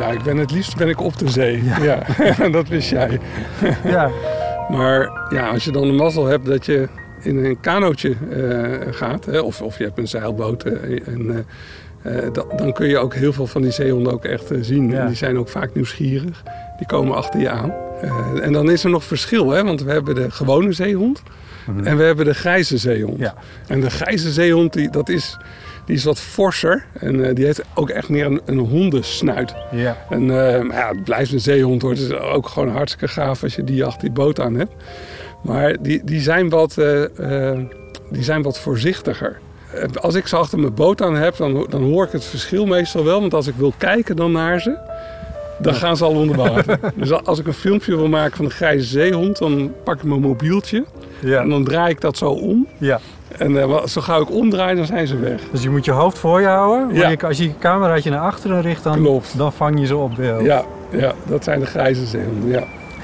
Ja, ik ben het liefst ben ik op de zee. Ja, dat wist jij. Ja. Maar ja, als je dan de mazzel hebt dat je in een kanootje eh, gaat, hè, of, of je hebt een zeilboot, eh, en, eh, da- dan kun je ook heel veel van die zeehonden ook echt zien. Ja. En die zijn ook vaak nieuwsgierig. Die komen achter je aan. En dan is er nog verschil, hè, want we hebben de gewone zeehond en we hebben de grijze zeehond. Ja. En de grijze zeehond, die, dat is, die is wat forser en eh, die heeft ook echt meer een, een hondensnuit. Ja. En eh, ja, het blijft een zeehond hoor. Het is ook gewoon hartstikke gaaf als je die achter die boot aan hebt. Maar die, die, zijn, wat, eh, die zijn wat voorzichtiger. Als ik ze achter mijn boot aan heb, dan, dan hoor ik het verschil meestal wel. Want als ik wil kijken dan naar ze, dan gaan ze al onder water. dus als ik een filmpje wil maken van een grijze zeehond, dan pak ik mijn mobieltje. Ja. En dan draai ik dat zo om. ja. En eh, zo gauw ik omdraai, dan zijn ze weg. Dus je moet je hoofd voor je houden. Ja. Maar je- als je je cameraatje naar achteren richt, dan, Klopt. dan vang je ze op beeld. Ja, ja, dat zijn de grijze zeehonden, ja.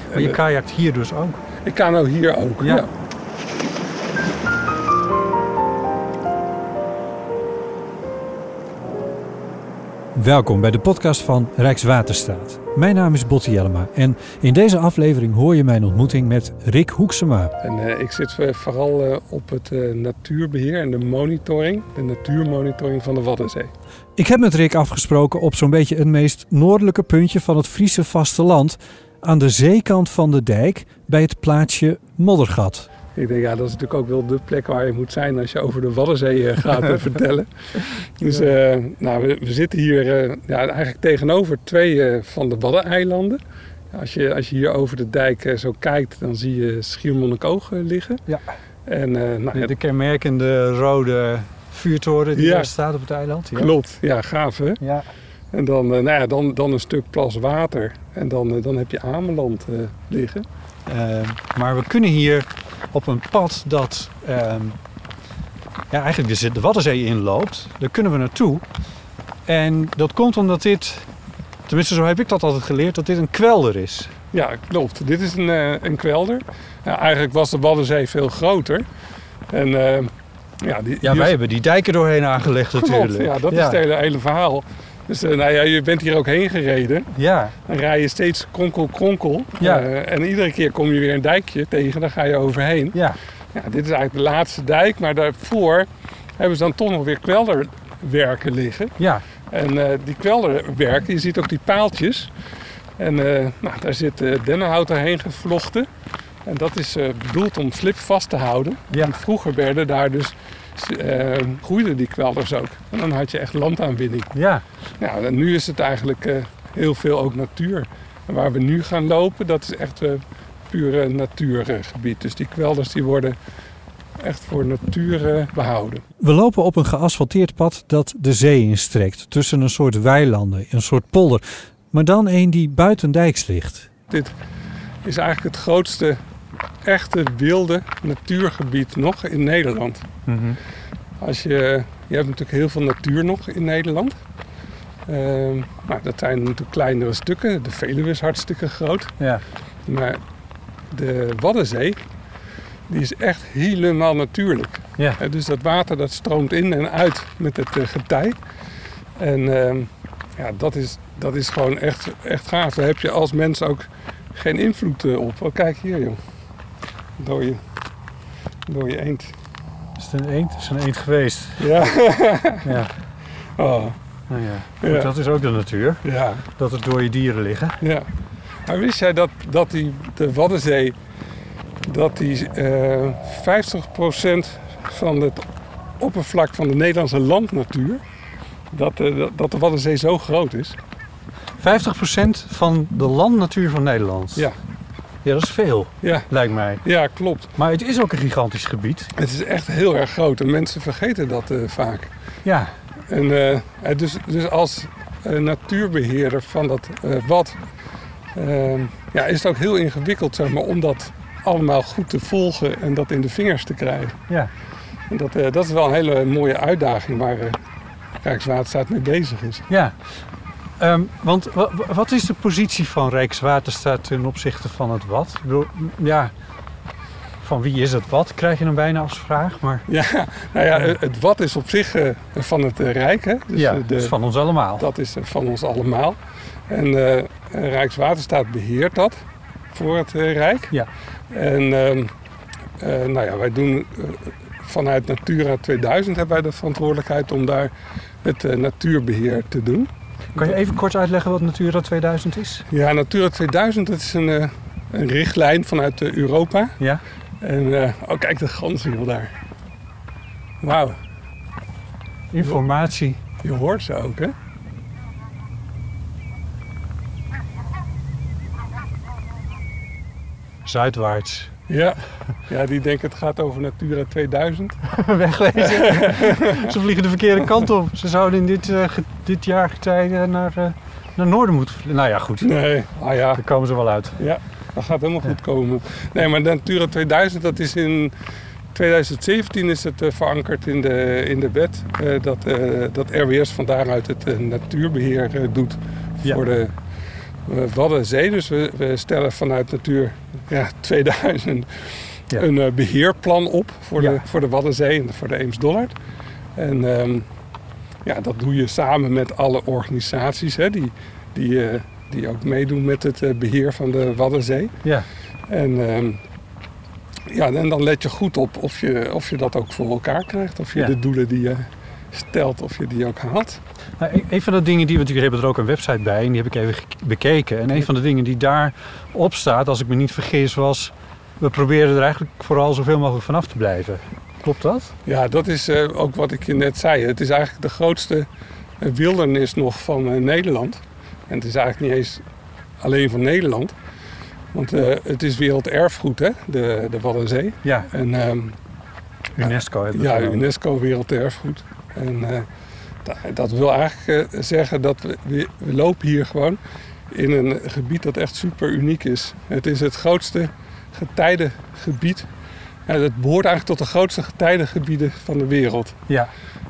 Maar je En, eh, kajakt hier dus ook. Ik kan nou hier ook, Ja. ja. Welkom bij de podcast van Rijkswaterstaat. Mijn naam is Botte Jellema en in deze aflevering hoor je mijn ontmoeting met Rick Hoeksema. En eh, ik zit eh, vooral eh, op het eh, natuurbeheer en de monitoring, de natuurmonitoring van de Waddenzee. Ik heb met Rick afgesproken op zo'n beetje het meest noordelijke puntje van het Friese vasteland, aan de zeekant van de dijk bij het plaatsje Moddergat. Ik denk, ja, dat is natuurlijk ook wel de plek waar je moet zijn als je over de Waddenzee eh, gaat vertellen. Dus eh, nou, we, we zitten hier eh, ja, eigenlijk tegenover twee van de Waddeneilanden. Als je, als je hier over de dijk zo kijkt, dan zie je Schiermonnikoog liggen. Ja. En nou, ja, De kenmerkende rode vuurtoren die Ja. daar staat op het eiland. Ja. klopt. Ja, gaaf hè? Ja. En dan, nou ja, dan, dan een stuk plas water. En dan, dan heb je Ameland liggen. Eh, maar we kunnen hier op een pad dat ehm, ja, eigenlijk de, de Waddenzee inloopt. Daar kunnen we naartoe. En dat komt omdat dit, tenminste zo heb ik dat altijd geleerd, dat dit een kwelder is. Ja, klopt. Dit is een, eh, een kwelder. Ja, eigenlijk was de Waddenzee veel groter. En eh, ja, die, Ja, wij hebben die dijken doorheen aangelegd Klopt, natuurlijk. ja, dat is het hele, hele verhaal. Dus eh, nou ja, je bent hier ook heen gereden. Ja, Dan rij je steeds kronkel, kronkel. Ja. Eh, en iedere keer kom je weer een dijkje tegen. Daar ga je overheen. ja, Ja, dit is eigenlijk de laatste dijk. Maar daarvoor hebben ze dan toch nog weer kwelderwerken liggen. ja. En eh, die kwelderwerken, je ziet ook die paaltjes. En nou, daar zit dennenhout doorheen gevlochten. En dat is bedoeld om slip vast te houden. Ja. En vroeger werden daar dus, eh, groeiden die kwelders ook. En dan had je echt landaanwinning. ja. Ja, en nu is het eigenlijk eh, heel veel ook natuur. En waar we nu gaan lopen, dat is echt eh puur eh, natuurgebied. Dus die kwelders die worden echt voor natuur eh, behouden. We lopen op een geasfalteerd pad dat de zee instrekt. Tussen een soort weilanden, een soort polder. Maar dan een die buitendijks ligt. Dit is eigenlijk het grootste echte wilde natuurgebied nog in Nederland. Als je, je hebt natuurlijk heel veel natuur nog in Nederland. Nou, dat zijn natuurlijk kleinere stukken. De Veluwe is hartstikke groot. Ja. Maar de Waddenzee, die is echt helemaal natuurlijk. Ja. Dus dat water dat stroomt in en uit met het eh, getij. En ehm, ja, dat is, dat is gewoon echt, echt gaaf. Daar heb je als mens ook geen invloed eh, op. Oh, kijk hier joh. Dode, dode eend. Is het een eend? Is het een eend geweest? Ja. Ja. Oh, Nou ja. Goed, dat is ook de natuur. ja. Dat er door je dieren liggen. Ja. Maar wist jij dat, dat die, de Waddenzee, dat die eh 50% van het oppervlak van de Nederlandse landnatuur, dat, eh, dat de Waddenzee zo groot is? 50% van de landnatuur van Nederland. Ja, Ja, dat is veel, ja, lijkt mij. ja klopt. Maar het is ook een gigantisch gebied. Het is echt heel erg groot en mensen vergeten dat eh, vaak. Ja, En, eh, eh, dus, dus als eh, natuurbeheerder van dat eh wad eh, ja, is het ook heel ingewikkeld zeg maar, om dat allemaal goed te volgen en dat in de vingers te krijgen. ja. En dat, dat is wel een hele mooie uitdaging waar Rijkswaterstaat mee bezig is. ja. Ehm, want wa- wa- wat is de positie van Rijkswaterstaat ten opzichte van het wat? Ik bedoel, ja, van wie is het wat, krijg je dan bijna als vraag. Maar Ja, nou ja, het wat is op zich eh, van het eh, Rijk. Hè? Dus ja, eh, dat is van ons allemaal. dat is van ons allemaal. En Rijkswaterstaat beheert dat voor het Rijk. Ja. En ehm, eh, nou ja, wij doen vanuit Natura 2000 hebben wij de verantwoordelijkheid om daar het eh, natuurbeheer te doen. Kan je even kort uitleggen wat Natura 2000 is? Ja, Natura 2000 dat is een, eh, een richtlijn vanuit eh, Europa. Ja. En eh, oh, kijk de ganzen daar. Wauw, Informatie. je hoort ze ook, hè? Zuidwaarts. Ja. ja, die denken het gaat over Natura 2000. Wegwezen. Ze vliegen de verkeerde kant op. Ze zouden in dit, eh, dit jaar getijden naar, eh, naar Noorden moeten vliegen. Nou ja, goed. Nee, ah ja, Daar komen ze wel uit. ja, dat gaat helemaal goed komen. Nee, maar Natura 2000, dat is in 2017 is het eh, verankerd in de, in de wet. dat, dat RWS van daaruit het eh, natuurbeheer eh, doet Ja. voor de Waddenzee. Dus we, we stellen vanuit Natuur ja, 2000 Ja. een eh, beheerplan op voor, Ja. de, voor de Waddenzee en voor de Eems-Dollard. En ehm, ja, dat doe je samen met alle organisaties hè, die, die, eh, die ook meedoen met het eh, beheer van de Waddenzee. Ja. En, ehm, ja, en dan let je goed op of je, of je dat ook voor elkaar krijgt. Of je Ja. de doelen die je stelt, of je die ook haalt. Nou, een- een van de dingen die we natuurlijk hebben er ook een website bij en die heb ik even bekeken. En een van de dingen die daar op staat, als ik me niet vergis, was we proberen er eigenlijk vooral zoveel mogelijk vanaf te blijven. Klopt dat? Ja, dat is eh, ook wat ik je net zei. Het is eigenlijk de grootste eh, wildernis nog van eh, Nederland. En het is eigenlijk niet eens alleen van Nederland. Want het is werelderfgoed, hè, de, de Waddenzee. Ja, En ehm, UNESCO hebben we ja. UNESCO werelderfgoed. En dat wil eigenlijk eh, zeggen dat we, we, we lopen hier gewoon in een gebied dat echt super uniek is. Het is het grootste getijdengebied. Ja, het behoort eigenlijk tot de grootste getijdengebieden van de wereld. Ja.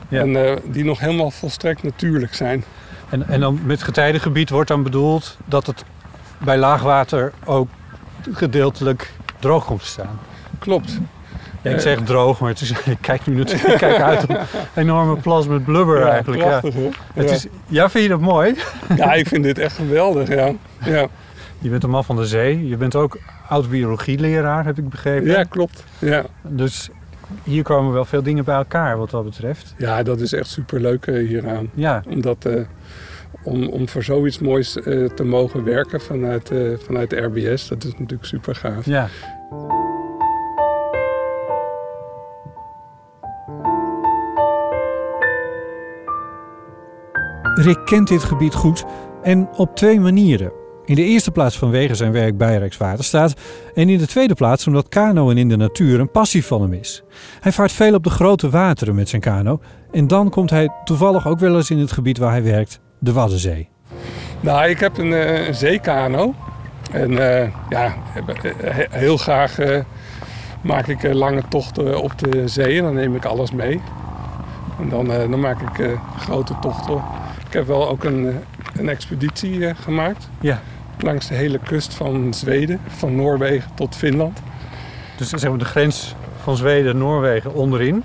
Ja. En eh, die nog helemaal volstrekt natuurlijk zijn. En, en dan met getijdengebied wordt dan bedoeld dat het bij laagwater ook gedeeltelijk droog komt te staan. Klopt. Ja, ik Eh. zeg droog, maar het is, ik kijk nu natuurlijk ik kijk uit op een enorme plas met blubber Ja, eigenlijk. Ja. prachtig? Het is, ja, vind je dat mooi? ja, ik vind dit echt geweldig. Ja, ja. Je bent een man van de zee. Je bent ook oud-biologieleraar, heb ik begrepen. ja klopt. Ja. Dus hier komen wel veel dingen bij elkaar wat dat betreft. ja, dat is echt super leuk hieraan. Ja, Omdat, eh, om, om voor zoiets moois eh, te mogen werken vanuit, eh, vanuit de RBS, dat is natuurlijk super gaaf. ja. Rick kent dit gebied goed en op twee manieren. In de eerste plaats vanwege zijn werk bij Rijkswaterstaat en in de tweede plaats omdat kanoën in de natuur een passie van hem is. Hij vaart veel op de grote wateren met zijn kano en dan komt hij toevallig ook wel eens in het gebied waar hij werkt, de Waddenzee. Nou, ik heb een, eh, zeekano. En eh, ja, he- heel graag eh, maak ik eh, lange tochten op de zee en dan neem ik alles mee. En dan, eh, dan maak ik eh, grote tochten. Heb wel ook een, eh, een expeditie eh, gemaakt. Ja. Langs de hele kust van Zweden, van Noorwegen tot Finland. Dus zeg maar de grens van Zweden, Noorwegen onderin.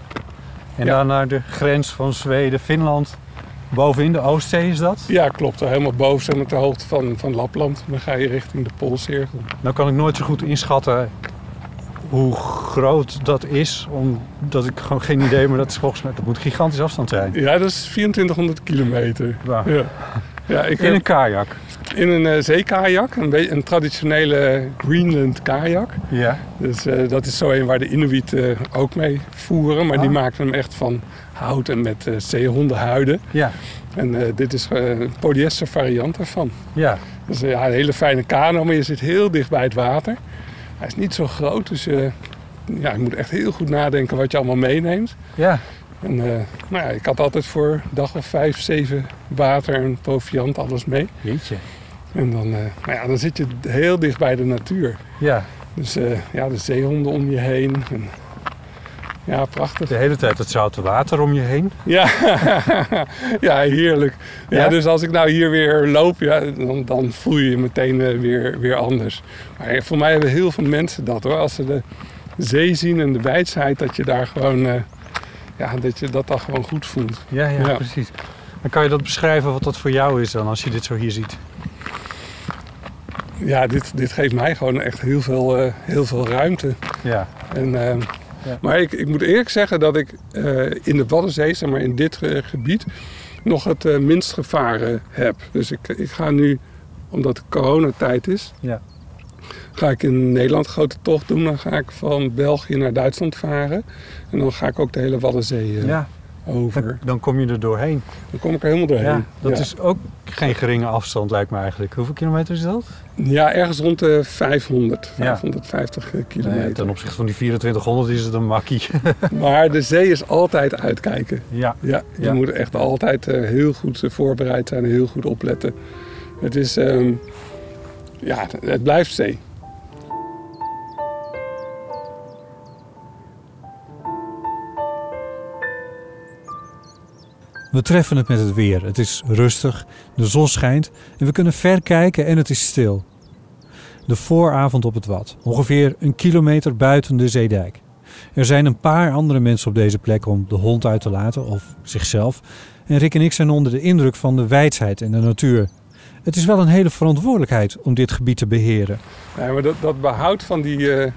En Ja. dan naar de grens van Zweden, Finland. Bovenin de Oostzee is dat. Ja, klopt. Helemaal boven zeg maar, ter hoogte van, van Lapland. Dan ga je richting de Poolcirkel. Nou kan ik nooit zo goed inschatten hoe groot dat is. Omdat ik gewoon geen idee, maar dat is volgens mij, dat moet een gigantische afstand zijn. Ja, dat is 2400 kilometer. Ja. Ja, ik In een kajak. in een eh, zeekajak, een, een traditionele Greenland kajak. Ja. Dus eh, dat is zo een waar de Inuit eh, ook mee voeren. Maar die Ah. maken hem echt van hout en met eh, zeehondenhuiden. Ja. En dit is een polyester variant ervan. Ja. Dus ja, een hele fijne kano, maar je zit heel dicht bij het water. Hij is niet zo groot, dus eh, ja, je moet echt heel goed nadenken wat je allemaal meeneemt. Ja. En eh, nou ja, ik had altijd voor dag of vijf, zeven water en proviant, alles mee. Jeetje. En dan, eh, nou ja, dan zit je heel dicht bij de natuur. Ja. Dus ja, de zeehonden om je heen. En, ja, prachtig. De hele tijd het zoute water om je heen. Ja, ja heerlijk. Ja, Ja? Dus als ik nou hier weer loop, ja, dan, dan voel je je meteen eh, weer, weer anders. Maar voor mij hebben heel veel mensen dat hoor. Als ze de zee zien en de wijsheid, dat je daar gewoon, eh, ja, dat je dat dan gewoon goed voelt. Ja, ja, Ja. precies. Dan kan je dat beschrijven wat dat voor jou is dan als je dit zo hier ziet. Ja, dit, dit geeft mij gewoon echt heel veel, eh, heel veel ruimte. Ja. En, Ja. Maar ik, ik moet eerlijk zeggen dat ik eh, in de Waddenzee, zeg maar in dit eh, gebied, nog het eh, minst gevaren heb. Dus ik, ik ga nu, omdat het coronatijd is, Ja. ga ik in Nederland een grote tocht doen. Dan ga ik van België naar Duitsland varen. En dan ga ik ook de hele Waddenzee ja, over. dan, dan kom je er doorheen. Dan kom ik er helemaal doorheen. Ja, dat ja. is ook geen geringe afstand lijkt me eigenlijk. Hoeveel kilometer is dat? ja, ergens rond de 500, Ja. 550 kilometer. Nee, ten opzichte van die 2400 is het een makkie. Maar de zee is altijd uitkijken. ja. Ja, je Ja. moet echt altijd eh, heel goed eh, voorbereid zijn en heel goed opletten. Het is, ehm, ja, het blijft zee. We treffen het met het weer. Het is rustig, de zon schijnt en we kunnen ver kijken en het is stil. De vooravond op het Wad, ongeveer een kilometer buiten de zeedijk. Er zijn een paar andere mensen op deze plek om de hond uit te laten, of zichzelf. En Rick en ik zijn onder de indruk van de wijsheid en de natuur. Het is wel een hele verantwoordelijkheid om dit gebied te beheren. Ja, maar dat, dat behoud van die eh,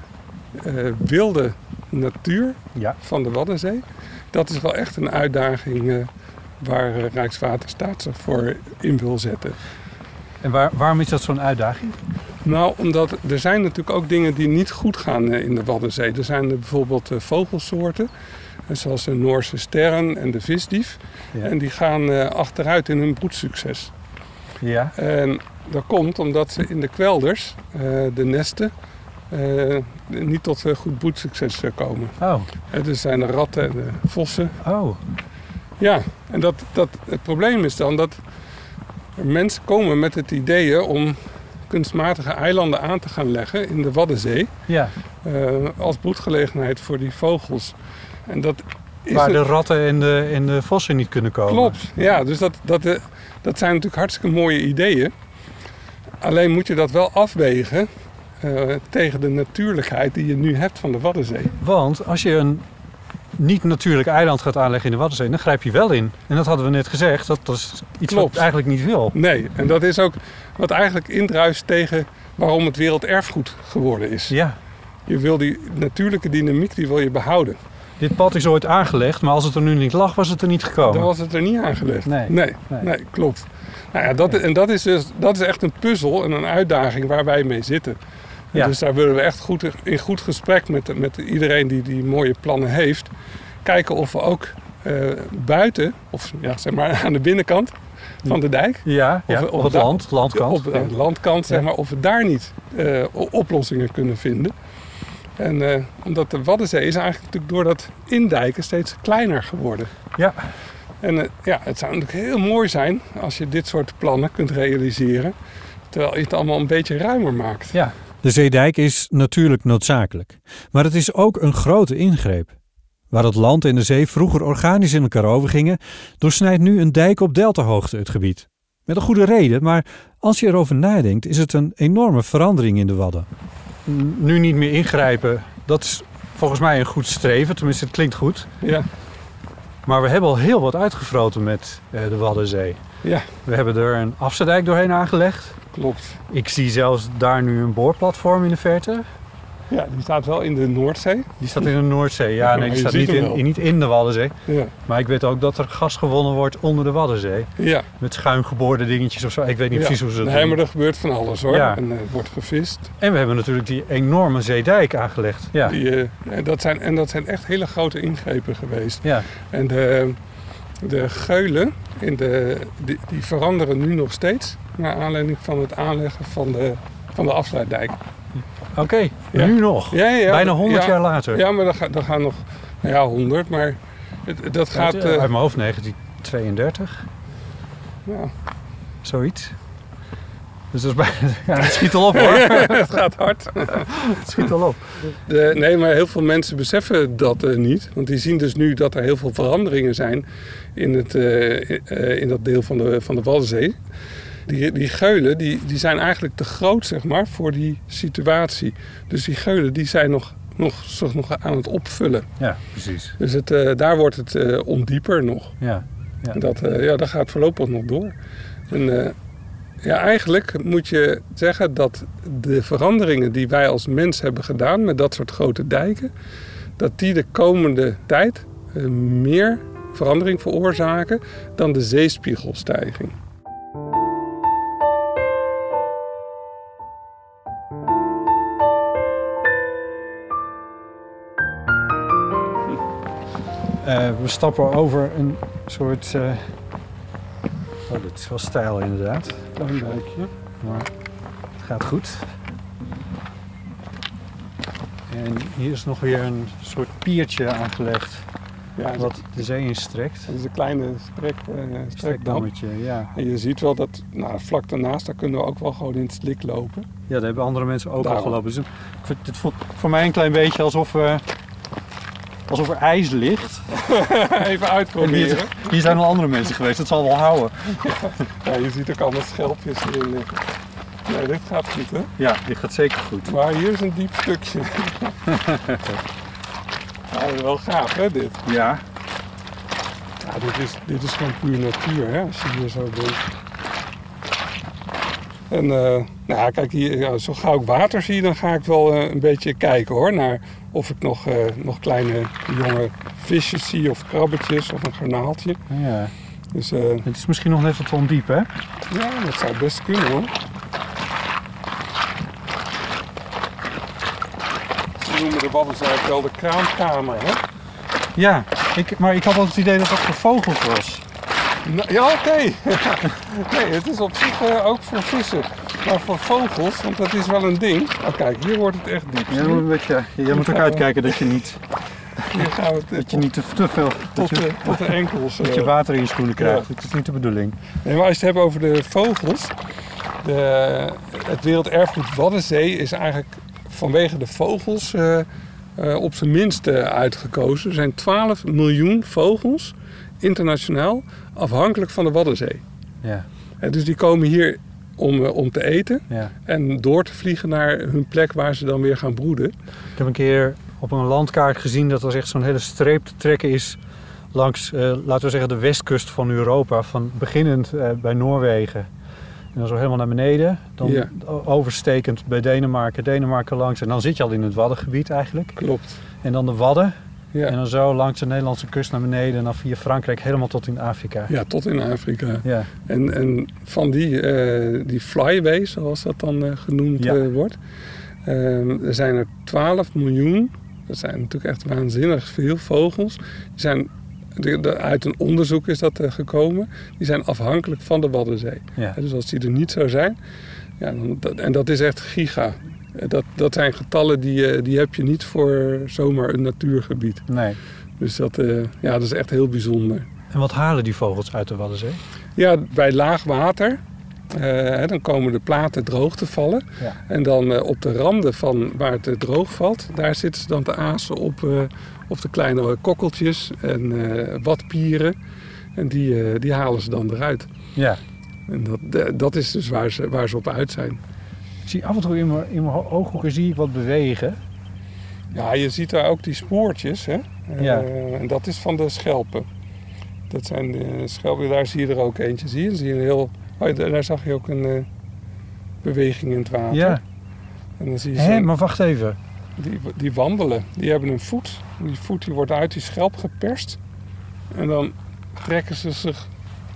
eh, wilde natuur Ja. van de Waddenzee, dat is wel echt een uitdaging eh, waar Rijkswaterstaat zich voor in wil zetten. En waar, waarom is dat zo'n uitdaging? Nou, omdat er zijn natuurlijk ook dingen die niet goed gaan eh, in de Waddenzee. Er zijn er bijvoorbeeld eh, vogelsoorten, eh, zoals de Noorse sterren en de visdief. Ja. En die gaan achteruit in hun broedsucces. Ja. En dat komt omdat ze in de kwelders, de nesten, niet tot goed broedsucces komen. Oh. Dus zijn de ratten en de vossen. Oh. Ja, en dat, dat, het probleem is dan dat mensen komen met het idee om kunstmatige eilanden aan te gaan leggen in de Waddenzee. Ja. eh, als broedgelegenheid voor die vogels. En dat is Waar de ratten en de, en de vossen niet kunnen komen. Klopt, ja. Dus dat, dat, eh, dat zijn natuurlijk hartstikke mooie ideeën. Alleen moet je dat wel afwegen eh, tegen de natuurlijkheid die je nu hebt van de Waddenzee. Want als je een niet natuurlijk eiland gaat aanleggen in de Waddenzee, dan grijp je wel in. En dat hadden we net gezegd, dat is iets wat Klopt. eigenlijk niet wil. Nee, en dat is ook wat eigenlijk indruist tegen waarom het werelderfgoed geworden is. Ja, Je wil die natuurlijke dynamiek, die wil je behouden. dit pad is ooit aangelegd, maar als het er nu niet lag, was het er niet gekomen. Dan was het er niet aangelegd. Nee. nee, Nee. nee, klopt. Nou ja, dat, en dat is, dus, dat is echt een puzzel en een uitdaging waar wij mee zitten. Ja. Dus daar willen we echt goed, in goed gesprek met, met iedereen die die mooie plannen heeft. Kijken of we ook eh, buiten, of ja, zeg maar aan de binnenkant van de dijk, Ja, ja, Of- op het land, landkant. op de landkant, zeg maar, of we daar niet eh, oplossingen kunnen vinden. En eh, omdat de Waddenzee is eigenlijk natuurlijk door dat indijken steeds kleiner geworden. Ja. En ja, het zou natuurlijk heel mooi zijn als je dit soort plannen kunt realiseren. Terwijl je het allemaal een beetje ruimer maakt. Ja. De zeedijk is natuurlijk noodzakelijk, maar het is ook een grote ingreep. Waar het land en de zee vroeger organisch in elkaar overgingen, doorsnijdt nu een dijk op deltahoogte het gebied. Met een goede reden, maar als je erover nadenkt, is het een enorme verandering in de Wadden. Nu niet meer ingrijpen, dat is volgens mij een goed streven. Tenminste, het klinkt goed. Ja, Maar we hebben al heel wat uitgefroten met eh, de Waddenzee. Ja We hebben er een afzetdijk doorheen aangelegd. klopt. Ik zie zelfs daar nu een boorplatform in de verte. Ja, die staat wel in de Noordzee. Die staat in de Noordzee. Ja, Ja, nee, die staat niet in, wel. niet in de Waddenzee. Ja, Maar ik weet ook dat er gas gewonnen wordt onder de Waddenzee. ja. Met schuin geboorde dingetjes of zo. Ik weet niet ja. precies hoe ze dat Nee, doen. maar er gebeurt van alles hoor. Ja. En er wordt gevist. En we hebben natuurlijk die enorme zeedijk aangelegd. Ja. Die, eh, en, dat zijn, en dat zijn echt hele grote ingrepen geweest. Ja. En de, de geulen in de, die, die veranderen nu nog steeds. Naar aanleiding van het aanleggen van de, van de afsluitdijk. Oké, Ja. nu nog. Ja, ja, Bijna 100 ja, jaar later. Ja, maar dat gaan nog... Nou ja, 100, maar het, dat gaat... Uit, eh, uit mijn hoofd 1932, ja, zoiets. Dus dat is bijna... Ja, het schiet al op hoor. het gaat hard. Het schiet al op. De, nee, maar heel veel mensen beseffen dat eh, niet. Want die zien dus nu dat er heel veel veranderingen zijn in, het, eh, eh, in dat deel van de, van de Waddenzee. Die, die geulen die, die zijn eigenlijk te groot zeg maar, voor die situatie. Dus die geulen die zijn nog nog, zich nog aan het opvullen. Ja, precies. Dus het, daar wordt het eh, ondieper nog. Ja. Ja. En Dat, ja, dat gaat voorlopig nog door. En, ja, eigenlijk moet je zeggen dat de veranderingen die wij als mens hebben gedaan met dat soort grote dijken, dat die de komende tijd eh, meer verandering veroorzaken dan de zeespiegelstijging. Eh, we stappen over een soort. eh, dit is wel stijl inderdaad. Klein. Maar het gaat goed. En hier is nog weer een soort piertje aangelegd. Ja, Wat de zee instrekt. dat is een kleine strek, eh, strekdam. Strekdammetje, ja. En je ziet wel dat nou, vlak daarnaast, daar kunnen we ook wel gewoon in het slik lopen. Ja, daar hebben andere mensen ook al gelopen. Dus ik vind- het voelt voor mij een klein beetje alsof, eh, alsof er ijs ligt. Even En uitproberen. hier, hier zijn al andere mensen geweest, dat zal wel houden. Ja, je ziet ook allemaal schelpjes erin liggen. Nee, dit gaat goed hè. Ja, dit gaat zeker goed. Maar hier is een diep stukje. ja, wel gaaf hè dit. Ja, Ja, dit, is, dit is gewoon puur natuur hè, als je hier zo bent. En eh, nou ja, kijk, hier, zo gauw ik water zie, dan ga ik wel eh, een beetje kijken hoor. Naar of ik nog, eh, nog kleine jonge visjes zie of krabbetjes of een garnaaltje. ja. Dus Het is misschien nog net wat ondiep, hè? ja, dat zou best kunnen hoor. Ze noemen de Waddenzijk wel de kraamkamer hè. Ja, ik, maar ik had altijd het idee dat dat voor vogels was. Nou, ja, oké. nee, het is op zich eh, ook voor vissen. Maar voor vogels, want dat is wel een ding. Oh, kijk, hier wordt het echt diep. Je moet, een beetje, je moet ook uitkijken dat je niet, het dat je niet te, te veel dat tot, je, de, tot de enkels. dat je eh. water in je schoenen krijgt. Ja. Dat is niet de bedoeling. Nee, maar als je het hebt over de vogels. De, het Werelderfgoed Waddenzee is eigenlijk vanwege de vogels eh, op zijn minst uitgekozen. Er zijn 12 miljoen vogels internationaal afhankelijk van de Waddenzee. Ja, En dus die komen hier om, eh, om te eten. ja. En door te vliegen naar hun plek waar ze dan weer gaan broeden. Ik heb een keer op een landkaart gezien dat er echt zo'n hele streep te trekken is langs, eh, laten we zeggen, de westkust van Europa. Van beginnend eh, bij Noorwegen en dan zo helemaal naar beneden. Dan Ja. overstekend bij Denemarken, Denemarken langs. En dan zit je al in het Waddengebied eigenlijk. Klopt. En dan de Wadden. Ja, En dan zo langs de Nederlandse kust naar beneden. En dan via Frankrijk helemaal tot in Afrika. ja tot in Afrika. Ja, En, en van die, eh, die flyways, zoals dat dan eh, genoemd Ja. eh, wordt. eh, er zijn er 12 miljoen. Dat zijn natuurlijk echt waanzinnig veel vogels. Die zijn, de, de- uit een onderzoek is dat gekomen. Die zijn afhankelijk van de Waddenzee. ja. Dus als die er niet zou zijn. Ja, dan, dat, en dat is echt giga. Eh, Dat, dat zijn getallen die, eh, die heb je niet voor zomaar een natuurgebied. Nee. Dus dat, eh, ja, dat is echt heel bijzonder. En wat halen die vogels uit de Waddenzee? Ja, bij laag water, dan komen de platen droog te vallen. Ja. En dan op de randen van waar het droog valt, daar zitten ze dan te azen op, op de kleine kokkeltjes en watpieren. En die, die halen ze dan eruit. Ja. En dat, dat is dus waar ze, waar ze op uit zijn. Ik zie af en toe in mijn, in mijn ooghoeken zie ik wat bewegen. Ja, je ziet daar ook die spoortjes. Hè? Eh, Ja. En dat is van de schelpen. Dat zijn de schelpen, daar zie je er ook eentje. Zie je? Zie je een heel, oh, daar zag je ook een eh, beweging in het water. Ja. En dan zie je Hé, maar wacht even. die, die wandelen. Die hebben een voet. Die voet die wordt uit die schelp geperst. En dan trekken ze zich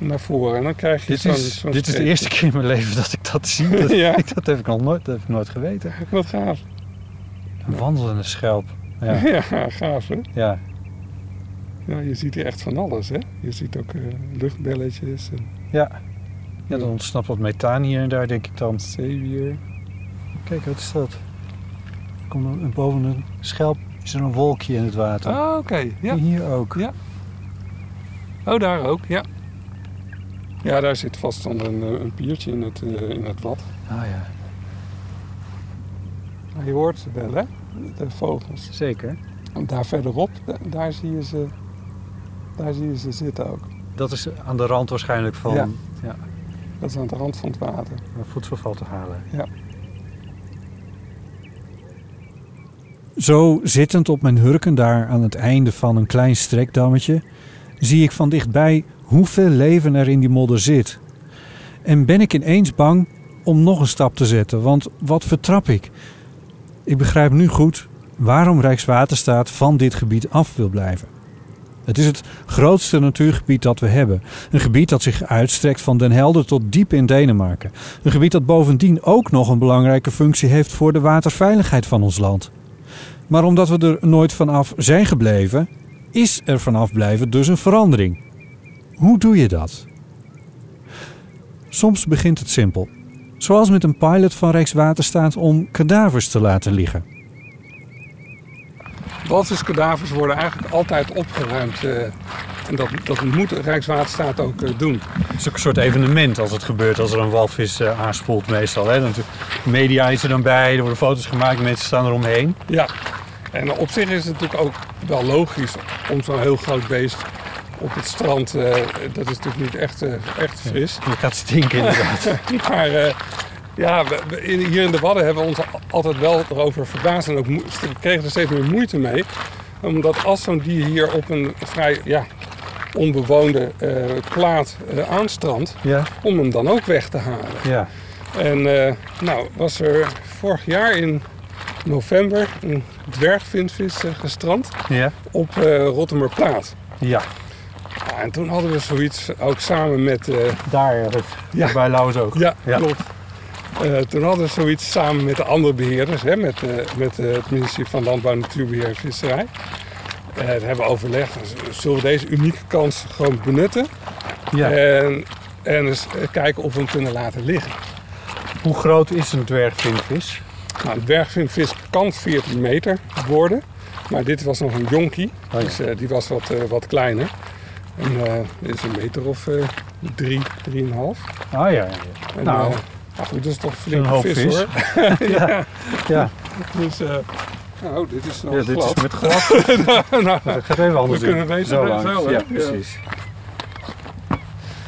naar voren. En dan krijg je Dit is, dit is de eerste keer in mijn leven dat ik dat zie. Dat, Ja. dat heb ik nog nooit, dat heb ik nooit geweten. Wat gaaf. Een wandelende schelp. Ja. Ja, gaaf hè. ja. Ja, je ziet hier echt van alles hè. Je ziet ook eh, luchtbelletjes en Ja. ja, dan ontsnapt wat methaan hier en daar, denk ik dan. zeewier. Kijk, wat is dat? Komt een, boven een schelp is er een wolkje in het water. Ah, oké. Ja. Hier ook. Ja. Oh, daar ook, ja. Ja, daar zit vast dan een, eh, een piertje in het, eh, in het wad. Ah ja, Maar je hoort ze wel, hè? De vogels. zeker. En daar verderop, da- daar zie je ze, daar zie je ze zitten ook. Dat is aan de rand waarschijnlijk van Ja. ja, Dat is aan de rand van het water. waar voedsel valt te halen. Zo zittend op mijn hurken daar aan het einde van een klein strekdammetje, zie ik van dichtbij hoeveel leven er in die modder zit. En ben ik ineens bang om nog een stap te zetten, want wat vertrap ik? Ik begrijp nu goed waarom Rijkswaterstaat van dit gebied af wil blijven. Het is het grootste natuurgebied dat we hebben. Een gebied dat zich uitstrekt van Den Helder tot diep in Denemarken. Een gebied dat bovendien ook nog een belangrijke functie heeft voor de waterveiligheid van ons land. Maar omdat we er nooit vanaf zijn gebleven, is er vanaf blijven dus een verandering. Hoe doe je dat? Soms begint het simpel. Zoals met een pilot van Rijkswaterstaat om kadavers te laten liggen. Walviskadavers worden eigenlijk altijd opgeruimd. eh, en dat, dat moet Rijkswaterstaat ook eh, doen. Het is ook een soort evenement als het gebeurt, als er een walvis eh, aanspoelt meestal. Hè? Dan, de media is er dan bij, er worden foto's gemaakt, mensen staan eromheen. Ja, en op zich is het natuurlijk ook wel logisch om zo'n heel groot beest op het strand. eh, dat is natuurlijk niet echt, eh, echt fris. Het gaat stinken inderdaad. Maar eh, ja, we- we- in- hier in de Wadden hebben we ons al- altijd wel erover verbaasd en ook we kregen er steeds meer moeite mee. Omdat als zo'n dier hier op een vrij ja, onbewoonde plaat aanstrandt, ja, om hem dan ook weg te halen. ja. En nou was er vorig jaar in november een dwergvinvis gestrand Ja, op eh Rottemerplaat. ja. Ja, en toen hadden we zoiets ook samen met... eh, daar ergens. Ja. Bij Lauwersoog. ja, Ja. klopt. Eh, toen hadden we zoiets samen met de andere beheerders, hè, met, eh, met het ministerie van Landbouw, Natuurbeheer en Visserij. Dat hebben we overlegd, z- zullen we deze unieke kans gewoon benutten Ja. en, en eens kijken of we hem kunnen laten liggen. Hoe groot is een dwergvinvis? Nou, een dwergvinvis kan 14 meter worden, maar dit was nog een jonkie, Oh dus die was wat, wat kleiner. En eh, dit is een meter of eh, drie, drieënhalf. Ah ja, ja. En, Nou. eh, nou goed, dat is toch een Een vis, vis. hoor. ja. ja. Dus, nou, dit is nog ja dit is met glad. nou, Dat gaat even anders We kunnen beter Zo zo, ja, precies.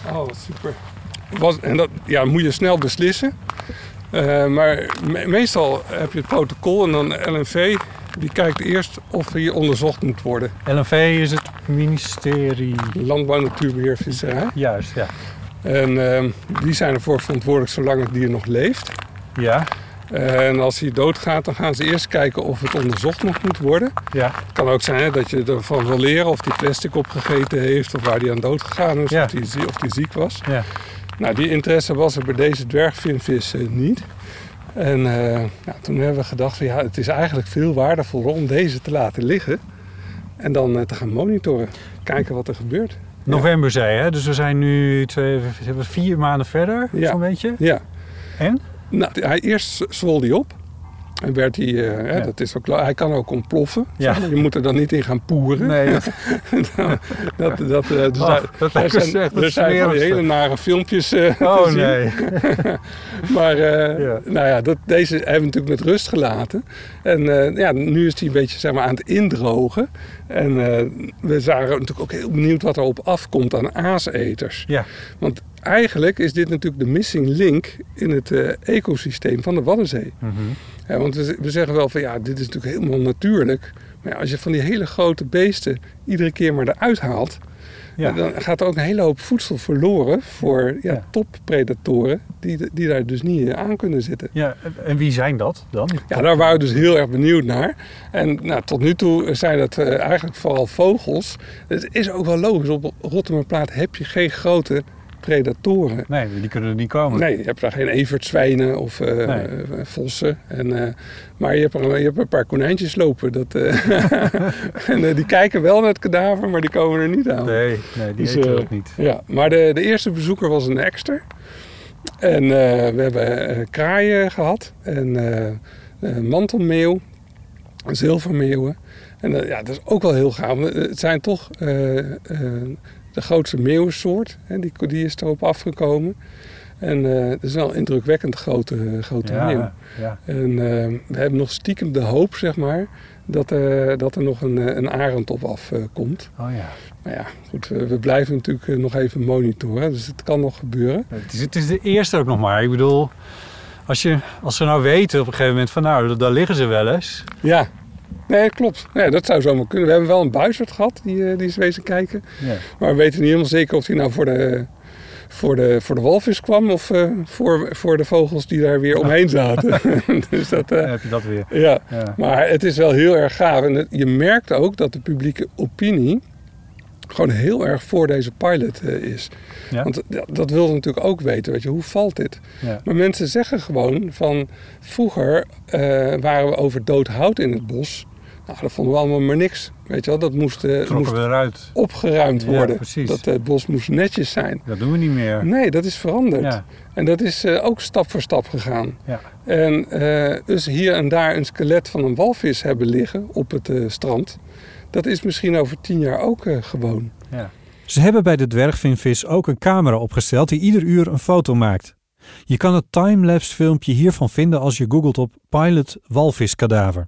oh, wat super. Was, en dat ja, moet je snel beslissen. Maar me- meestal heb je het protocol en dan de LNV die kijkt eerst of hier onderzocht moet worden. LNV is het ministerie... Landbouw, Natuurbeheer, Visserij. Juist, ja. En ehm, die zijn ervoor verantwoordelijk zolang het dier nog leeft. Ja, En als hij doodgaat, dan gaan ze eerst kijken of het onderzocht nog moet worden. ja. Het kan ook zijn hè, dat je ervan wil leren of hij plastic opgegeten heeft of waar hij aan dood gegaan is, Ja. of of hij ziek was. ja. Nou, die interesse was er bij deze dwergvinvis niet. En eh, nou, toen hebben we gedacht, van, ja, het is eigenlijk veel waardevoller om deze te laten liggen. En dan eh, te gaan monitoren, kijken wat er gebeurt. November zei hè? dus we zijn nu twee, vier maanden verder, Ja. zo'n beetje. Ja, En? nou, hij, eerst zwol hij op. En werd hij, eh, hè, Ja. dat is ook, hij kan ook ontploffen. Ja. Je moet er dan niet in gaan poeren. Nee, dat, dat, eh, dus Oh, daar- dat er zijn, er zijn van die smerigste. hele nare filmpjes eh, Oh te nee. Maar Ja. nou ja, dat, deze hebben we natuurlijk met rust gelaten. En ja, nu is hij een beetje zeg maar, aan het indrogen. En we zijn natuurlijk ook heel benieuwd wat er op afkomt aan aaseters. Ja. Want eigenlijk is dit natuurlijk de missing link in het eh, ecosysteem van de Waddenzee. Mhm. Ja, want we, we zeggen wel van ja, dit is natuurlijk helemaal natuurlijk. Maar ja, als je van die hele grote beesten iedere keer maar eruit haalt... Ja. dan gaat er ook een hele hoop voedsel verloren voor ja, toppredatoren... Die, die daar dus niet eh, aan kunnen zitten. ja, en wie zijn dat dan? Ja, daar waren we dus heel erg benieuwd naar. En nou, tot nu toe zijn dat eh, eigenlijk vooral vogels. Het is ook wel logisch. Op Rotterdamplaat heb je geen grote predatoren. Nee, die kunnen er niet komen. Nee, je hebt daar geen evertzwijnen of eh, Nee. eh, vossen. En, eh, maar je hebt, er, je hebt een paar konijntjes lopen. Dat, en die kijken wel naar het kadaver, maar die komen er niet aan. Nee, nee die Dus, eten dat niet. Ja, maar de, de eerste bezoeker was een ekster. En we hebben kraaien gehad. En mantelmeeuw. Zilvermeeuwen. En ja, dat is ook wel heel gaaf. Het zijn toch de grootste meeuwensoort. Hè, die, die is erop afgekomen. En eh, het is wel een indrukwekkend grote, grote meeuw. Ja. En eh, we hebben nog stiekem de hoop, zeg maar, dat, er dat er nog een, eh, een arend op afkomt. komt. Oh ja. Maar ja, goed, we, we blijven natuurlijk eh, nog even monitoren. Dus het kan nog gebeuren. Het is, het is de eerste ook nog maar. Ik bedoel, als, je, als ze nou weten op een gegeven moment van nou, daar liggen ze wel eens. Ja, Nee, klopt. Nee, dat zou zomaar kunnen. We hebben wel een buizerd gehad, die, eh, die is wezen kijken. Ja. Maar we weten niet helemaal zeker of die nou voor de, voor de, voor de walvis kwam... of eh, voor, voor de vogels die daar weer omheen zaten. dus dat... eh, Dan heb je dat weer. ja, Ja. maar het is wel heel erg gaaf. En je merkt ook dat de publieke opinie gewoon heel erg voor deze pilot eh, is. Ja? Want dat, dat wil je natuurlijk ook weten. Weet je, hoe valt dit? Ja. Maar mensen zeggen gewoon van... Vroeger eh, waren we over dood hout in het bos. Nou, dat vonden we allemaal maar niks. Weet je wel, dat moest, eh, Trokken moest opgeruimd Ja, worden. precies. dat eh, het bos moest netjes zijn. Dat doen we niet meer. Nee, dat is veranderd. Ja. En dat is eh, ook stap voor stap gegaan. Ja. En eh, dus hier en daar een skelet van een walvis hebben liggen op het eh, strand. Dat is misschien over tien jaar ook eh, gewoon. Ja. Ze hebben bij de dwergvinvis ook een camera opgesteld die ieder uur een foto maakt. Je kan het timelapse filmpje hiervan vinden als je googelt op pilot walviskadaver.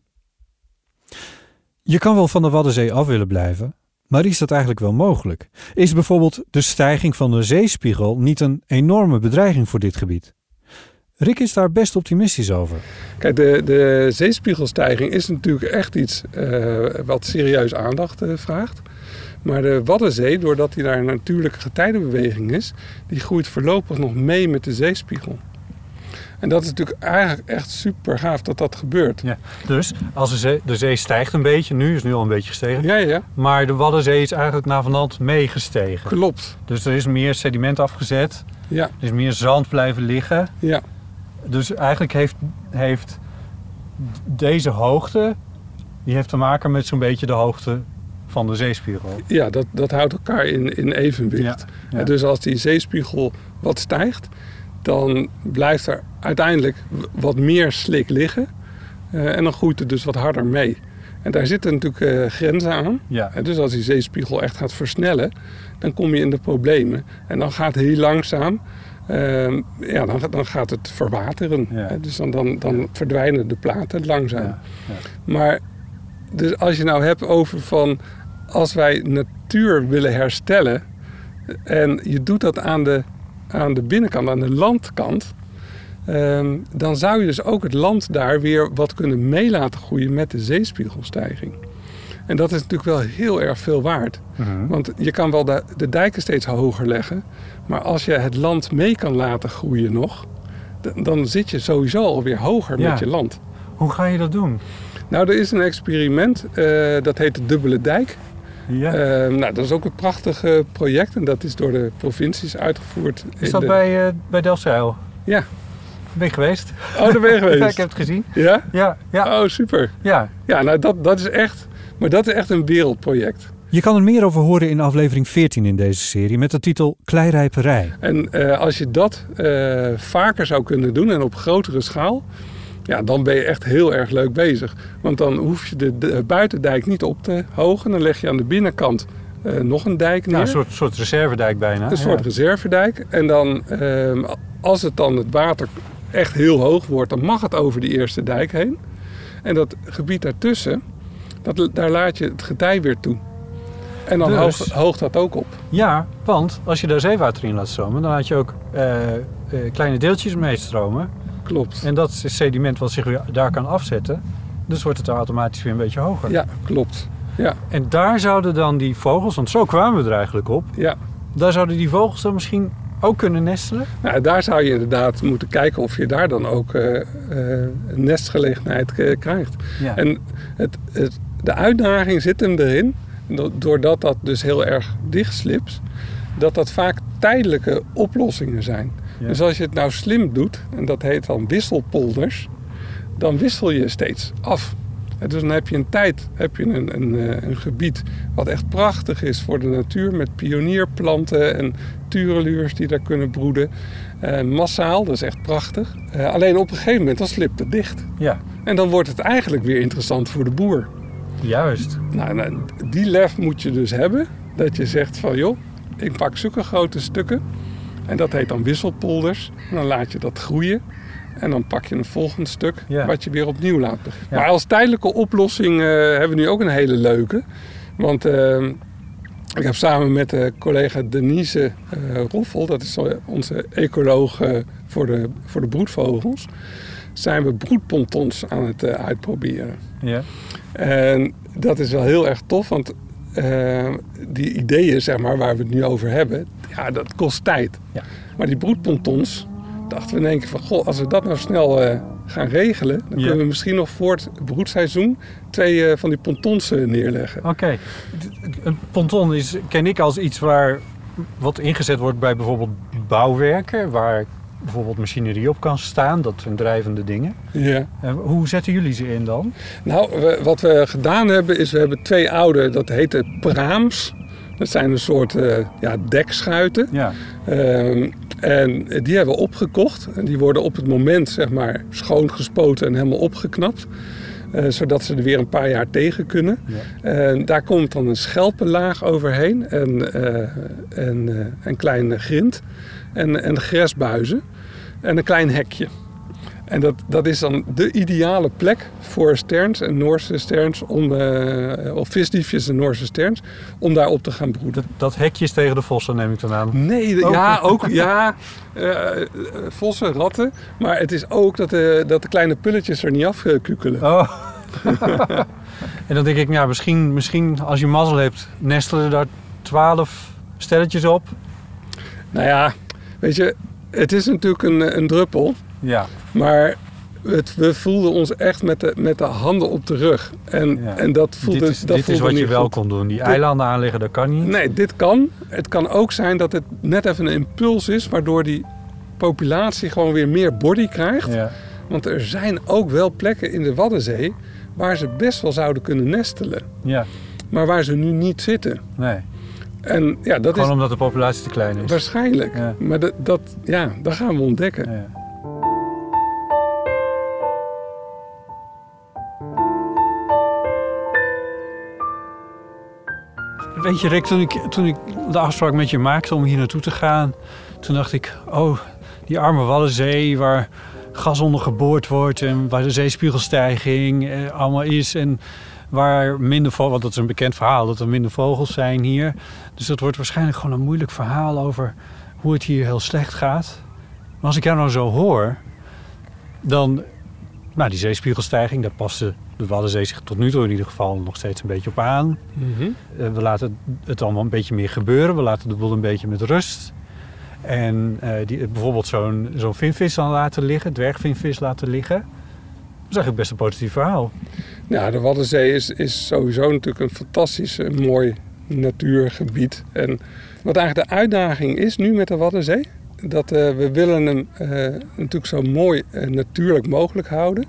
Je kan wel van de Waddenzee af willen blijven, maar is dat eigenlijk wel mogelijk? Is bijvoorbeeld de stijging van de zeespiegel niet een enorme bedreiging voor dit gebied? Rick is daar best optimistisch over. Kijk, de, de zeespiegelstijging is natuurlijk echt iets eh, wat serieus aandacht eh, vraagt. Maar de Waddenzee, doordat die daar een natuurlijke getijdenbeweging is, die groeit voorlopig nog mee met de zeespiegel. En dat is natuurlijk eigenlijk echt super gaaf dat dat gebeurt. Ja. Dus als de zee, de zee stijgt een beetje, nu is nu al een beetje gestegen. Ja, ja, Maar de Waddenzee is eigenlijk na vanand meegestegen. klopt. Dus er is meer sediment afgezet. Ja, Er is meer zand blijven liggen. ja, Dus eigenlijk heeft, heeft deze hoogte, die heeft te maken met zo'n beetje de hoogte van de zeespiegel. ja dat, dat houdt elkaar in, in evenwicht. ja. Dus als die zeespiegel wat stijgt, dan blijft er uiteindelijk wat meer slik liggen. Eh, en dan groeit het dus wat harder mee. En daar zitten natuurlijk eh, grenzen aan. Ja. En dus als die zeespiegel echt gaat versnellen, dan kom je in de problemen. En dan gaat heel langzaam, ja, dan, dan gaat het verwateren. Ja. Hè, Dus dan, dan, dan verdwijnen de platen langzaam. Maar dus als je nou hebt over van als wij natuur willen herstellen en je doet dat aan de, aan de binnenkant, aan de landkant, ehm, dan zou je dus ook het land daar weer wat kunnen mee laten groeien met de zeespiegelstijging. En dat is natuurlijk wel heel erg veel waard. Mhm. Want je kan wel de, de dijken steeds hoger leggen, maar als je het land mee kan laten groeien nog, dan zit je sowieso alweer hoger Ja. met je land. Hoe ga je dat doen? Nou, er is een experiment, eh, dat heet de Dubbele Dijk. Ja. Eh, nou, dat is ook een prachtig eh, project en dat is door de provincies uitgevoerd. is dat de- bij, eh bij Delfzijl? Ja. Ben je geweest? Oh, daar ben je Ja, ik geweest. heb het gezien. Ja? Ja, ja, Oh, super. ja. Ja, nou, dat, dat is echt... Maar dat is echt een wereldproject. Je kan er meer over horen in aflevering 14 in deze serie met de titel Kleirijperij. En eh, als je dat eh, vaker zou kunnen doen en op grotere schaal... Ja, dan ben je echt heel erg leuk bezig. Want dan hoef je de, de buitendijk niet op te hogen. Dan leg je aan de binnenkant eh, nog een dijk neer. Nou, een soort, soort reservedijk bijna. Een soort ja. reservedijk. En dan, ehm, als het dan het water echt heel hoog wordt, dan mag het over die eerste dijk heen. En dat gebied daartussen, dat, daar laat je het getij weer toe. En dan Dus- hoogt, hoogt dat ook op. Ja, want als je daar zeewater in laat stromen, dan laat je ook eh, eh, kleine deeltjes meestromen. Klopt. En dat is sediment wat zich weer daar kan afzetten. Dus wordt het er automatisch weer een beetje hoger. Ja, klopt. Ja, En daar zouden dan die vogels, want zo kwamen we er eigenlijk op, ja. daar zouden die vogels dan misschien ook kunnen nestelen. Nou, daar zou je inderdaad moeten kijken of je daar dan ook een nestgelegenheid eh, krijgt. Ja. En het, het, de uitdaging zit hem erin, do- doordat dat dus heel erg dicht slipt, dat dat vaak tijdelijke oplossingen zijn. Ja. Dus als je het nou slim doet, en dat heet dan wisselpolders, dan wissel je steeds af. Dus dan heb je een tijd, heb je een, een, eh, een gebied wat echt prachtig is voor de natuur, met pionierplanten en tureluurs die daar kunnen broeden. Eh, massaal, dat is echt prachtig. Eh, alleen op een gegeven moment dan slipt het dicht. ja, En dan wordt het eigenlijk weer interessant voor de boer. juist. Nou, nou, die lef moet je dus hebben. Dat je zegt van joh, ik pak zulke grote stukken. En dat heet dan wisselpolders. En dan laat je dat groeien. En dan pak je een volgend stuk Ja. wat je weer opnieuw laat beginnen. Ja. Maar als tijdelijke oplossing eh, hebben we nu ook een hele leuke. Want eh, Ik heb samen met de collega Denise uh, Roffel, dat is onze ecoloog uh, voor, de, voor de broedvogels, zijn we broedpontons aan het uh, uitproberen. Ja. En dat is wel heel erg tof, want die ideeën zeg maar, waar we het nu over hebben, ja, dat kost tijd. Ja. Maar die broedpontons, dachten we in één keer van, goh, als we dat nou snel gaan regelen, dan kunnen we misschien nog voor het broedseizoen twee eh, van die pontons eh, neerleggen. Oké. Een ponton is, ken ik als iets waar wat ingezet wordt bij bijvoorbeeld bouwwerken, waar bijvoorbeeld machinerie op kan staan. Dat zijn drijvende dingen. Ja. En hoe zetten jullie ze in dan? Nou, we- wat we gedaan hebben is, we hebben twee oude, dat heette praams. Dat zijn een soort eh, ja, dekschuiten. Ja. Ehm, en die hebben we opgekocht. En die worden op het moment zeg maar schoongespoten en helemaal opgeknapt. Eh, zodat ze er weer een paar jaar tegen kunnen. Ja. En daar komt dan een schelpenlaag overheen. En, eh, en eh, een klein grind. En, en gresbuizen. En een klein hekje. En dat, dat is dan de ideale plek voor sterns en Noorse sterns, om, eh, of visdiefjes en Noorse sterns, om daar op te gaan broeden. Dat, dat hekje is tegen de vossen, neem ik dan aan. Nee, de- Oh. ja, ook ja, eh, vossen, ratten. Maar het is ook dat de, dat de kleine pulletjes er niet afkukelen. Oh. en dan denk ik, ja, misschien, misschien als je mazzel hebt, nestelen daar twaalf stelletjes op. Nou ja, weet je, het is natuurlijk een, een druppel. Ja. Maar het, we voelden ons echt met de, met de handen op de rug. En, Ja. en dat voelde, dit is, dat dit is wat je wel goed. kon doen. Die eilanden aanleggen, dat kan niet. Nee, dit kan. Het kan ook zijn dat het net even een impuls is... waardoor die populatie gewoon weer meer body krijgt. Ja. Want er zijn ook wel plekken in de Waddenzee... waar ze best wel zouden kunnen nestelen. ja, Maar waar ze nu niet zitten. nee. En ja, dat Gewoon is omdat de populatie te klein is. waarschijnlijk. Ja. Maar dat, dat, ja, dat gaan we ontdekken. Weet je, Rick, toen ik, toen ik de afspraak met je maakte om hier naartoe te gaan, toen dacht ik, oh, die arme Waddenzee waar gas onder geboord wordt en waar de zeespiegelstijging eh, allemaal is en waar minder vogels, want dat is een bekend verhaal, dat er minder vogels zijn hier. Dus dat wordt waarschijnlijk gewoon een moeilijk verhaal over hoe het hier heel slecht gaat. Maar als ik jou nou zo hoor, dan, nou die zeespiegelstijging, daar paste de Waddenzee zich tot nu toe in ieder geval nog steeds een beetje op aan. Mhm. Eh, we laten het allemaal een beetje meer gebeuren. We laten de boel een beetje met rust. En eh, die, bijvoorbeeld zo'n zo'n vinvis dan laten liggen, dwergvinvis laten liggen. Dat is eigenlijk best een positief verhaal. Ja, de Waddenzee is, is sowieso natuurlijk een fantastisch eh, mooi natuurgebied. En wat eigenlijk de uitdaging is nu met de Waddenzee, dat eh, we willen hem eh, natuurlijk zo mooi eh, natuurlijk mogelijk houden.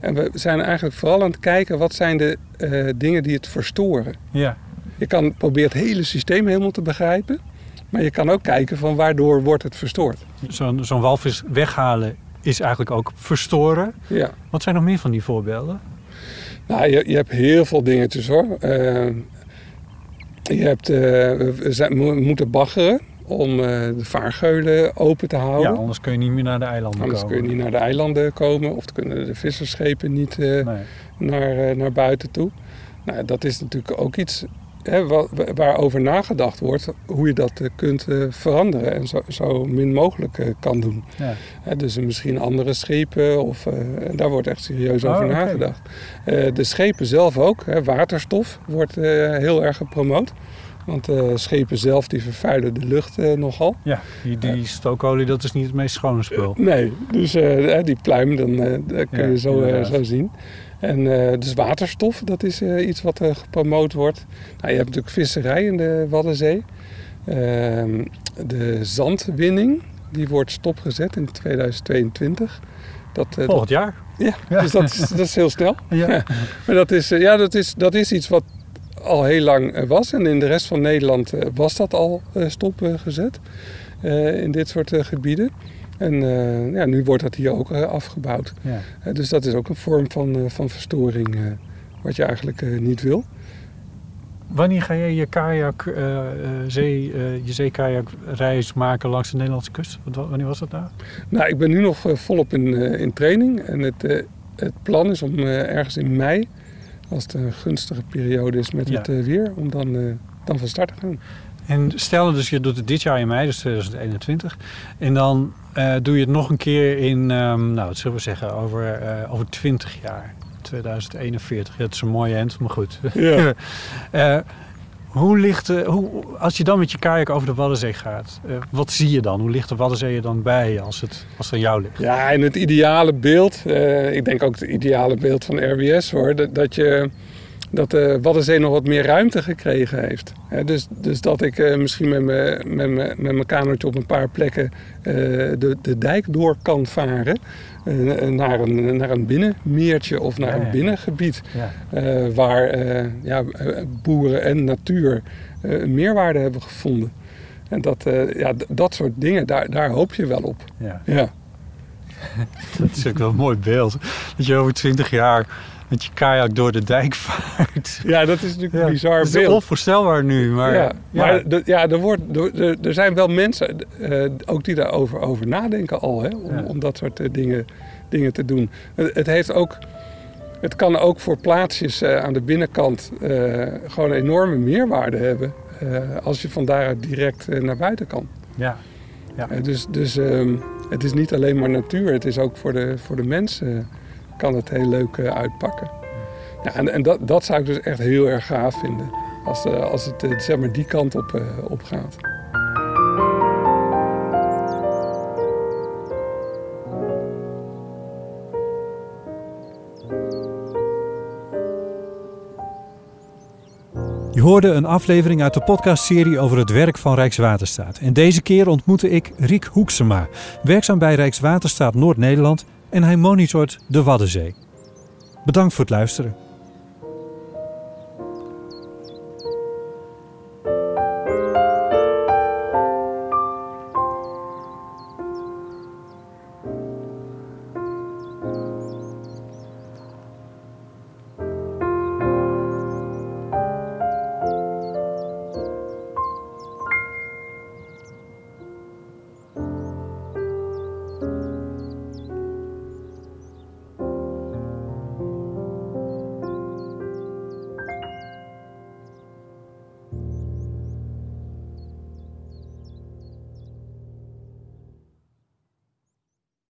En we zijn eigenlijk vooral aan het kijken wat zijn de eh, dingen die het verstoren. Ja. Je kan proberen het hele systeem helemaal te begrijpen. Maar je kan ook kijken van waardoor wordt het verstoord. Zo'n zo'n walvis weghalen is eigenlijk ook verstoren. Ja. Wat zijn nog meer van die voorbeelden? Nou, je, je hebt heel veel dingetjes hoor. Eh, je hebt, eh, we zijn, we moeten baggeren om eh, de vaargeulen open te houden. Ja, anders kun je niet meer naar de eilanden Anders komen. kun je niet naar de eilanden komen of kunnen de visserschepen niet eh, Nee. naar, eh, naar buiten toe. Nou, dat is natuurlijk ook iets hè, wa- wa- waarover nagedacht wordt, hoe je dat kunt veranderen en zo, zo min mogelijk kan doen. Ja. Hè, dus misschien andere schepen, of, daar wordt echt serieus Oh, over nagedacht. De schepen zelf ook, hè, waterstof wordt heel erg gepromoot. Want eh, schepen zelf die vervuilen de lucht eh, nogal. Ja, die, die stookolie, dat is niet het meest schone spul. Nee, dus eh, die pluim, dan, eh, dat kun Ja, je zo, eh, zo zien. En eh, dus waterstof, dat is eh, iets wat eh, gepromoot wordt. Nou, je hebt natuurlijk visserij in de Waddenzee. Ehm, de zandwinning, die wordt stopgezet in 2022. Dat, eh, dat, Volgend jaar. ja, Ja. dus dat is, dat is heel snel. Ja. Maar dat is, eh, ja, dat is, dat is iets wat al heel lang eh, was. En in de rest van Nederland eh, was dat al eh, stopgezet in dit soort gebieden. En ja, nu wordt dat hier ook afgebouwd. Ja. Dus dat is ook een vorm van, van verstoring wat je eigenlijk niet wil. Wanneer ga jij je kajak, eh, zee, eh, je zeekajakreis maken langs de Nederlandse kust? Wanneer was dat nou? Nou, ik ben nu nog volop in, in training. En het, het plan is om ergens in mei, als het een gunstige periode is met Ja. het eh, weer, om dan eh, dan van start te gaan. En stel dus je doet het dit jaar in mei, dus 2021. En dan uh, doe je het nog een keer in, um, nou wat zullen we zeggen, over, uh, over 20 jaar. 2041. Ja, het is een mooie end, maar goed. Ja. uh, hoe ligt, hoe, als je dan met je kajak over de Waddenzee gaat, wat zie je dan? Hoe ligt de Waddenzee er dan bij als het, als het jou ligt? Ja, en het ideale beeld, ik denk ook het ideale beeld van RWS hoor, dat, dat je dat de Waddenzee nog wat meer ruimte gekregen heeft. dus, dus dat ik uh, misschien met mijn met met mijn kanootje op een paar plekken de, de dijk door kan varen. Uh, naar, een, naar een binnenmeertje of naar ja, een binnengebied. Ja. waar ja, boeren en natuur een meerwaarde hebben gevonden. En dat, ja, dat soort dingen, daar, daar hoop je wel op. Ja. ja. dat is ook wel een mooi beeld. Dat je over twintig jaar met je kajak door de dijk vaart. Ja, dat is natuurlijk ja, een bizar beeld. Het is onvoorstelbaar nu, maar... Ja, maar ja. ja, er, wordt, er, er zijn wel mensen uh, ook die daarover over nadenken al, hè, om, ja. om dat soort uh, dingen, dingen te doen. Het, het, heeft ook... Het kan ook voor plaatsjes uh, aan de binnenkant gewoon een enorme meerwaarde hebben... als je van daaruit direct naar buiten kan. Ja. ja. dus dus um, het is niet alleen maar natuur, het is ook voor de, voor de mensen kan het heel leuk uh, uitpakken. En en dat, dat zou ik dus echt heel erg gaaf vinden. Als, uh, als het uh, zeg maar die kant op, op gaat. Je hoorde een aflevering uit de podcastserie over het werk van Rijkswaterstaat. En deze keer ontmoette ik Riek Hoeksema, werkzaam bij Rijkswaterstaat Noord-Nederland en hij monitort de Waddenzee. Bedankt voor het luisteren.